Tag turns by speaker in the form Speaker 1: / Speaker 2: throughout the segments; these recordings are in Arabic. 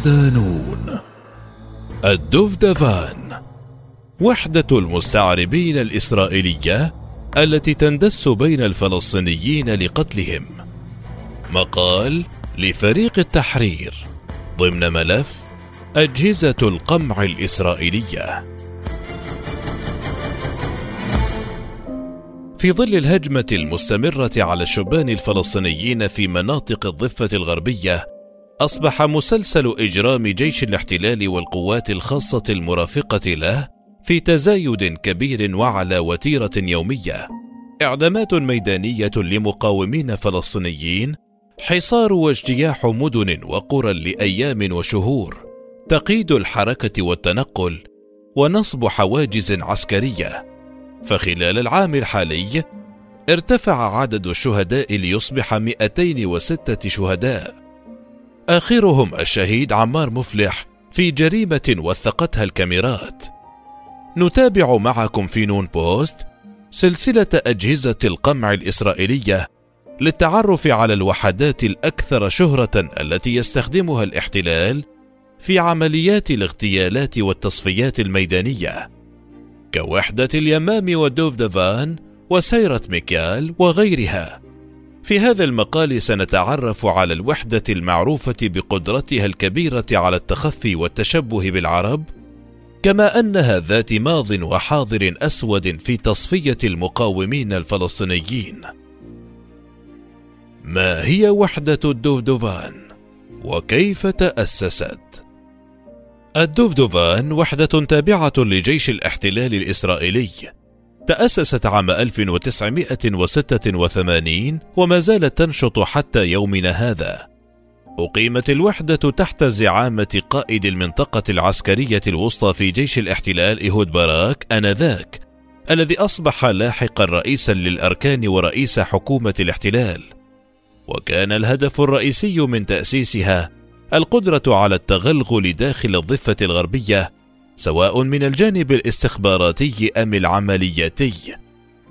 Speaker 1: صدانون الدفدفان وحدة المستعربين الإسرائيلية التي تندس بين الفلسطينيين لقتلهم. مقال لفريق التحرير ضمن ملف أجهزة القمع الإسرائيلية. في ظل الهجمة المستمرة على الشبان الفلسطينيين في مناطق الضفة الغربية أصبح مسلسل إجرام جيش الاحتلال والقوات الخاصة المرافقة له في تزايد كبير وعلى وتيرة يومية. إعدامات ميدانية لمقاومين فلسطينيين حصار واجتياح مدن وقرى لأيام وشهور تقييد الحركة والتنقل ونصب حواجز عسكرية. فخلال العام الحالي ارتفع عدد الشهداء ليصبح 206 شهداء. آخرهم الشهيد عمار مفلح في جريمة وثقتها الكاميرات. نتابع معكم في نون بوست سلسلة أجهزة القمع الإسرائيلية للتعرف على الوحدات الأكثر شهرة التي يستخدمها الاحتلال في عمليات الاغتيالات والتصفيات الميدانية. كوحدة اليمام ودوفدفان وسيرة ميكال وغيرها. في هذا المقال سنتعرف على الوحدة المعروفة بقدرتها الكبيرة على التخفي والتشبه بالعرب كما أنها ذات ماض وحاضر أسود في تصفية المقاومين الفلسطينيين. ما هي وحدة الدفدفان وكيف تأسست؟ الدفدفان وحدة تابعة لجيش الاحتلال الإسرائيلي. تأسست عام 1986 وما زالت تنشط حتى يومنا هذا. أقيمت الوحدة تحت زعامة قائد المنطقة العسكرية الوسطى في جيش الاحتلال إيهود باراك آنذاك الذي أصبح لاحقا رئيسا للأركان ورئيس حكومة الاحتلال. وكان الهدف الرئيسي من تأسيسها القدرة على التغلغل داخل الضفة الغربية سواء من الجانب الاستخباراتي أم العملياتي.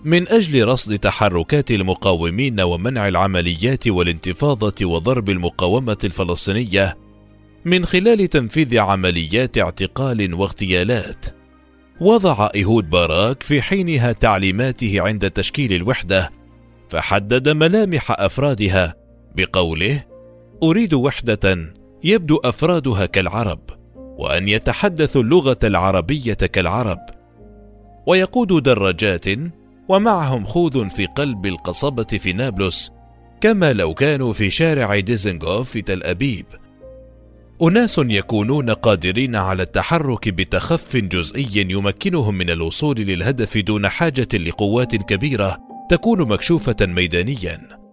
Speaker 1: من أجل رصد تحركات المقاومين ومنع العمليات والانتفاضة وضرب المقاومة الفلسطينية من خلال تنفيذ عمليات اعتقال واغتيالات وضع إيهود باراك في حينها تعليماته عند تشكيل الوحدة فحدد ملامح أفرادها بقوله أريد وحدة يبدو أفرادها كالعرب وأن يتحدثوا اللغة العربية كالعرب ويقود دراجات ومعهم خوذ في قلب القصبة في نابلس كما لو كانوا في شارع ديزنغوف في تل أبيب أناس يكونون قادرين على التحرك بتخف جزئي يمكنهم من الوصول للهدف دون حاجة لقوات كبيرة تكون مكشوفة ميدانيا.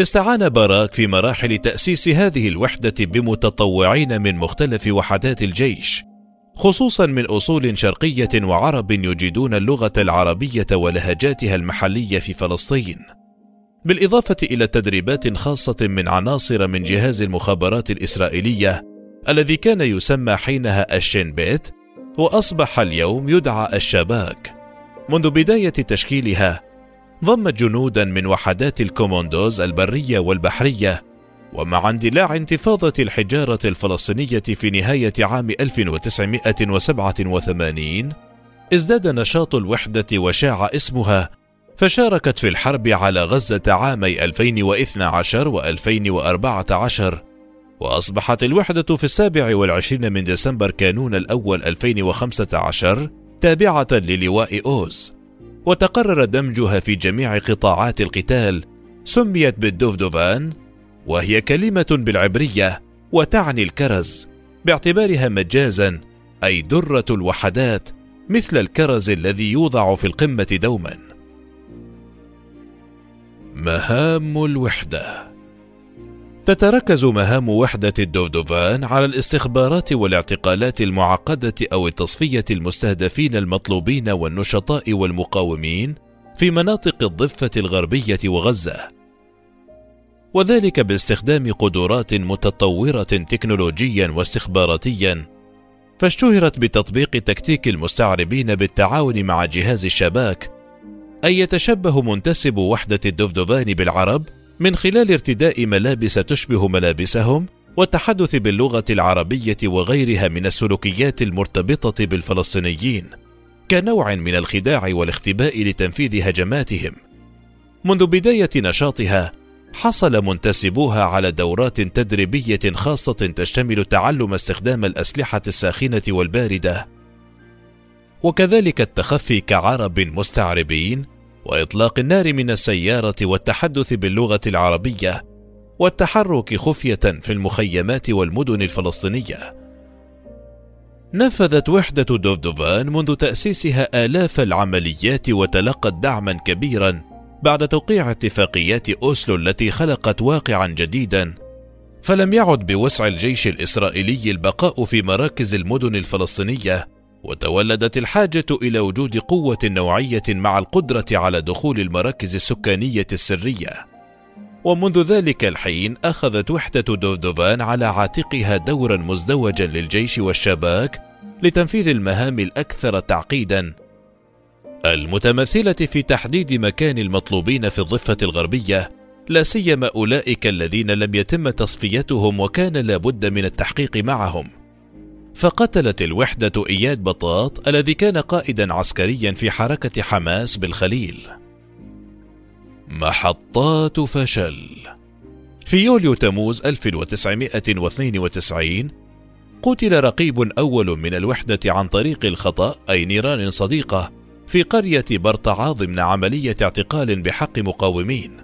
Speaker 1: استعان باراك في مراحل تأسيس هذه الوحدة بمتطوعين من مختلف وحدات الجيش، خصوصا من أصول شرقية وعرب يجيدون اللغة العربية ولهجاتها المحلية في فلسطين. بالإضافة إلى تدريبات خاصة من عناصر من جهاز المخابرات الإسرائيلية الذي كان يسمى حينها الشين بيت وأصبح اليوم يدعى الشباك. منذ بداية تشكيلها ضمت جنودا من وحدات الكوموندوز البرية والبحرية ومع اندلاع انتفاضة الحجارة الفلسطينية في نهاية عام 1987 ازداد نشاط الوحدة وشاع اسمها فشاركت في الحرب على غزة عامي 2012 و2014 وأصبحت الوحدة في السابع والعشرين من ديسمبر كانون الأول 2015 تابعة للواء أوز. وتقرر دمجها في جميع قطاعات القتال سميت بالدوفدوفان وهي كلمة بالعبرية وتعني الكرز باعتبارها مجازا أي درة الوحدات مثل الكرز الذي يوضع في القمة دوما. مهام الوحدة تتركز مهام وحدة الدودوفان على الاستخبارات والاعتقالات المعقدة أو التصفية المستهدفين المطلوبين والنشطاء والمقاومين في مناطق الضفة الغربية وغزة. وذلك باستخدام قدرات متطورة تكنولوجيا واستخباراتيا فاشتهرت بتطبيق تكتيك المستعربين بالتعاون مع جهاز الشباك أن يتشبه منتسب وحدة الدفدفان بالعرب من خلال ارتداء ملابس تشبه ملابسهم والتحدث باللغة العربية وغيرها من السلوكيات المرتبطة بالفلسطينيين كنوع من الخداع والاختباء لتنفيذ هجماتهم. منذ بداية نشاطها حصل منتسبوها على دورات تدريبية خاصة تشتمل تعلم استخدام الأسلحة الساخنة والباردة، وكذلك التخفي كعرب مستعربين، وإطلاق النار من السيارة والتحدث باللغة العربية، والتحرك خفية في المخيمات والمدن الفلسطينية. نفذت وحدة دوفدوفان منذ تأسيسها آلاف العمليات وتلقت دعما كبيرا بعد توقيع اتفاقيات أوسلو التي خلقت واقعا جديدا فلم يعد بوسع الجيش الإسرائيلي البقاء في مراكز المدن الفلسطينية وتولدت الحاجة إلى وجود قوة نوعية مع القدرة على دخول المراكز السكانية السرية. ومنذ ذلك الحين أخذت وحدة دوفدوفان على عاتقها دورا مزدوجا للجيش والشباك لتنفيذ المهام الأكثر تعقيدا. المتمثلة في تحديد مكان المطلوبين في الضفة الغربية لا سيما أولئك الذين لم يتم تصفيتهم وكان لابد من التحقيق معهم. فقتلت الوحدة إياد بطاط الذي كان قائدا عسكريا في حركة حماس بالخليل محطات فشل في يوليو تموز 1992 قتل رقيب أول من الوحدة عن طريق الخطأ أي نيران صديقة في قرية برطعا ضمن عملية اعتقال بحق مقاومين.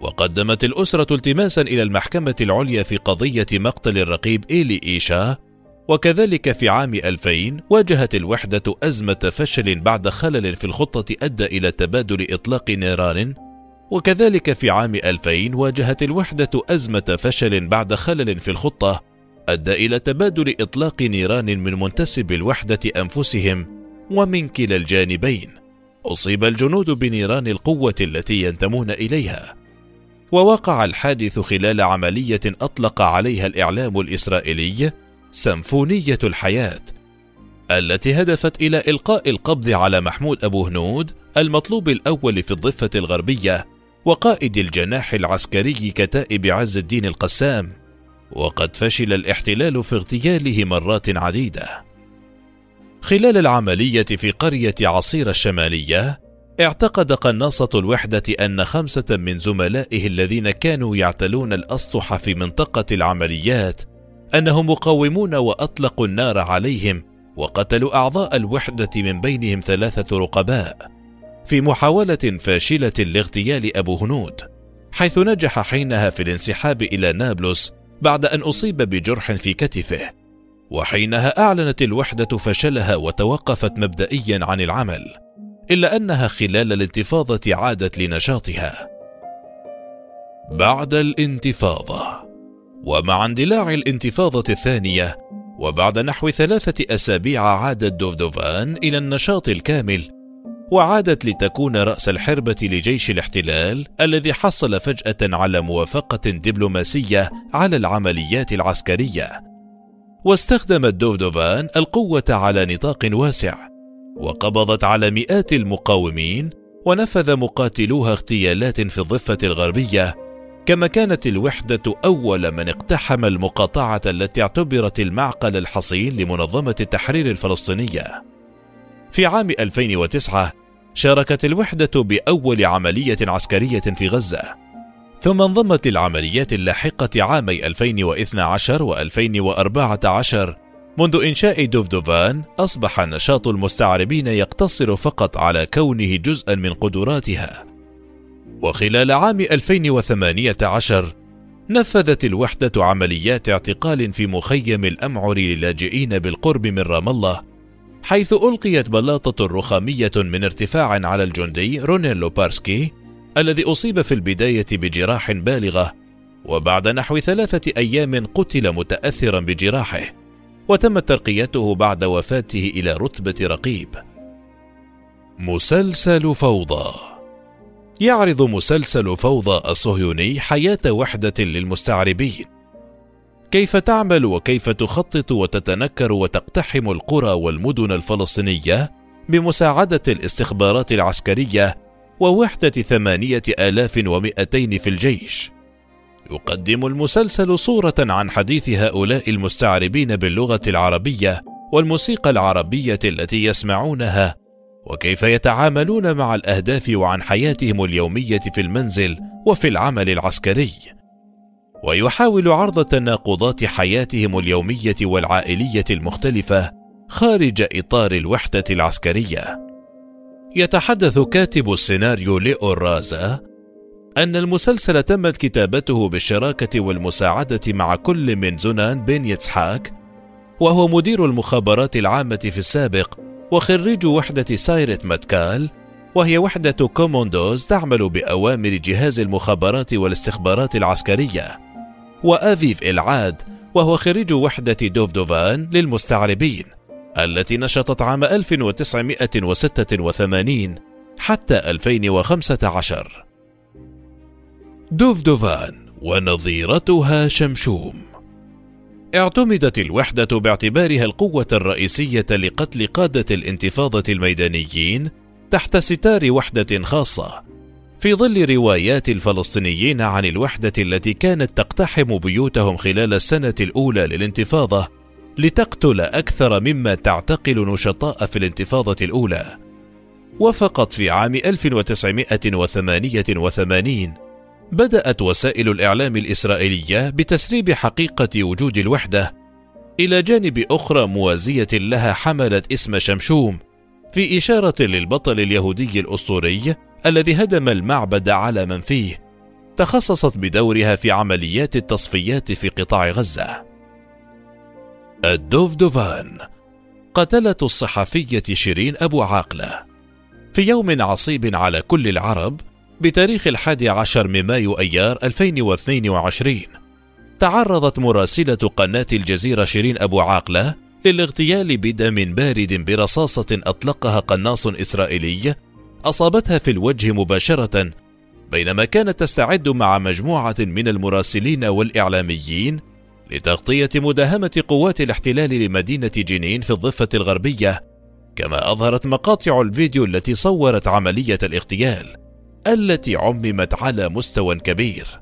Speaker 1: وقدمت الأسرة التماسا إلى المحكمة العليا في قضية مقتل الرقيب إيلي إيشا وكذلك في عام 2000 واجهت الوحدة أزمة فشل بعد خلل في الخطة أدى إلى تبادل إطلاق نيران. وكذلك في عام 2000 واجهت الوحدة أزمة فشل بعد خلل في الخطة أدى إلى تبادل إطلاق نيران من منتسب الوحدة أنفسهم ومن كلا الجانبين. أصيب الجنود بنيران القوة التي ينتمون إليها. ووقع الحادث خلال عملية أطلق عليها الإعلام الإسرائيلي سمفونية الحياة التي هدفت إلى إلقاء القبض على محمود أبو هنود المطلوب الأول في الضفة الغربية وقائد الجناح العسكري كتائب عز الدين القسام وقد فشل الاحتلال في اغتياله مرات عديدة. خلال العملية في قرية عصير الشمالية اعتقد قناصة الوحدة أن خمسة من زملائه الذين كانوا يعتلون الأسطح في منطقة العمليات أنهم مقاومون وأطلقوا النار عليهم وقتلوا أعضاء الوحدة من بينهم ثلاثة رقباء في محاولة فاشلة لاغتيال أبو هنود حيث نجح حينها في الانسحاب إلى نابلس بعد أن أصيب بجرح في كتفه وحينها أعلنت الوحدة فشلها وتوقفت مبدئيا عن العمل إلا أنها خلال الانتفاضة عادت لنشاطها. بعد الانتفاضة. ومع اندلاع الانتفاضة الثانية وبعد نحو ثلاثة أسابيع عادت دوفدوفان إلى النشاط الكامل وعادت لتكون رأس الحربة لجيش الاحتلال الذي حصل فجأة على موافقة دبلوماسية على العمليات العسكرية. واستخدمت دوفدوفان القوة على نطاق واسع وقبضت على مئات المقاومين ونفذ مقاتلوها اغتيالات في الضفة الغربية كما كانت الوحدة أول من اقتحم المقاطعة التي اعتبرت المعقل الحصين لمنظمة التحرير الفلسطينية. في عام 2009 شاركت الوحدة بأول عملية عسكرية في غزة، ثم انضمت للعمليات اللاحقة عامي 2012 و2014 منذ إنشاء دوفدوفان أصبح نشاط المستعربين يقتصر فقط على كونه جزءا من قدراتها وخلال عام 2018 نفذت الوحدة عمليات اعتقال في مخيم الأمعر للاجئين بالقرب من رام الله حيث ألقيت بلاطة رخامية من ارتفاع على الجندي رونيل لوبارسكي الذي أصيب في البداية بجراح بالغة وبعد نحو ثلاثة أيام قتل متأثرا بجراحه وتمت ترقيته بعد وفاته إلى رتبة رقيب. مسلسل فوضى. يعرض مسلسل فوضى الصهيوني حياة وحدة للمستعربين. كيف تعمل وكيف تخطط وتتنكر وتقتحم القرى والمدن الفلسطينية بمساعدة الاستخبارات العسكرية ووحدة ثمانية آلاف ومئتين في الجيش؟ يقدم المسلسل صورة عن حديث هؤلاء المستعربين باللغة العربية والموسيقى العربية التي يسمعونها وكيف يتعاملون مع الأهداف وعن حياتهم اليومية في المنزل وفي العمل العسكري. ويحاول عرض تناقضات حياتهم اليومية والعائلية المختلفة خارج إطار الوحدة العسكرية. يتحدث كاتب السيناريو ليو رازا أن المسلسل تمت كتابته بالشراكة والمساعدة مع كل من زنان بن يتسحاك وهو مدير المخابرات العامة في السابق وخريج وحدة سايرت ماتكال وهي وحدة كوموندوز تعمل بأوامر جهاز المخابرات والاستخبارات العسكرية. وأفيف إلعاد وهو خريج وحدة دوفدوفان للمستعربين التي نشطت عام 1986 حتى 2015 دوفدوفان ونظيرتها شمشوم. اعتمدت الوحدة باعتبارها القوة الرئيسية لقتل قادة الانتفاضة الميدانيين تحت ستار وحدة خاصة. في ظل روايات الفلسطينيين عن الوحدة التي كانت تقتحم بيوتهم خلال السنة الأولى للانتفاضة لتقتل أكثر مما تعتقل نشطاء في الانتفاضة الأولى. وفقط في عام 1988 بدأت وسائل الإعلام الإسرائيلية بتسريب حقيقة وجود الوحدة. إلى جانب أخرى موازية لها حملت اسم شمشوم في إشارة للبطل اليهودي الأسطوري الذي هدم المعبد على من فيه. تخصصت بدورها في عمليات التصفيات في قطاع غزة. الدوفدوفان قتلة الصحفية شيرين أبو عاقلة. في يوم عصيب على كل العرب بتاريخ الحادي عشر من مايو أيار 2022 تعرضت مراسلة قناة الجزيرة شيرين أبو عاقلة للاغتيال بدم بارد برصاصة أطلقها قناص إسرائيلي أصابتها في الوجه مباشرة بينما كانت تستعد مع مجموعة من المراسلين والإعلاميين لتغطية مداهمة قوات الاحتلال لمدينة جنين في الضفة الغربية كما أظهرت مقاطع الفيديو التي صورت عملية الاغتيال. التي عممت على مستوى كبير.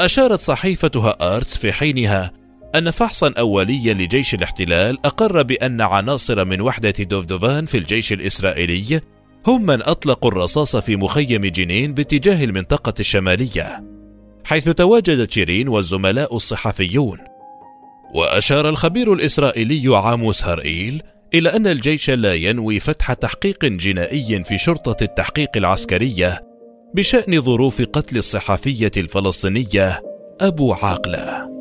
Speaker 1: أشارت صحيفتها آرتس في حينها أن فحصا أوليا لجيش الاحتلال أقر بأن عناصر من وحدة دوفدوفان في الجيش الإسرائيلي هم من أطلقوا الرصاص في مخيم جنين باتجاه المنطقة الشمالية حيث تواجدت شيرين والزملاء الصحفيون. وأشار الخبير الإسرائيلي عاموس هرئيل إلى أن الجيش لا ينوي فتح تحقيق جنائي في شرطة التحقيق العسكرية بشأن ظروف قتل الصحفية الفلسطينية أبو عاقلة.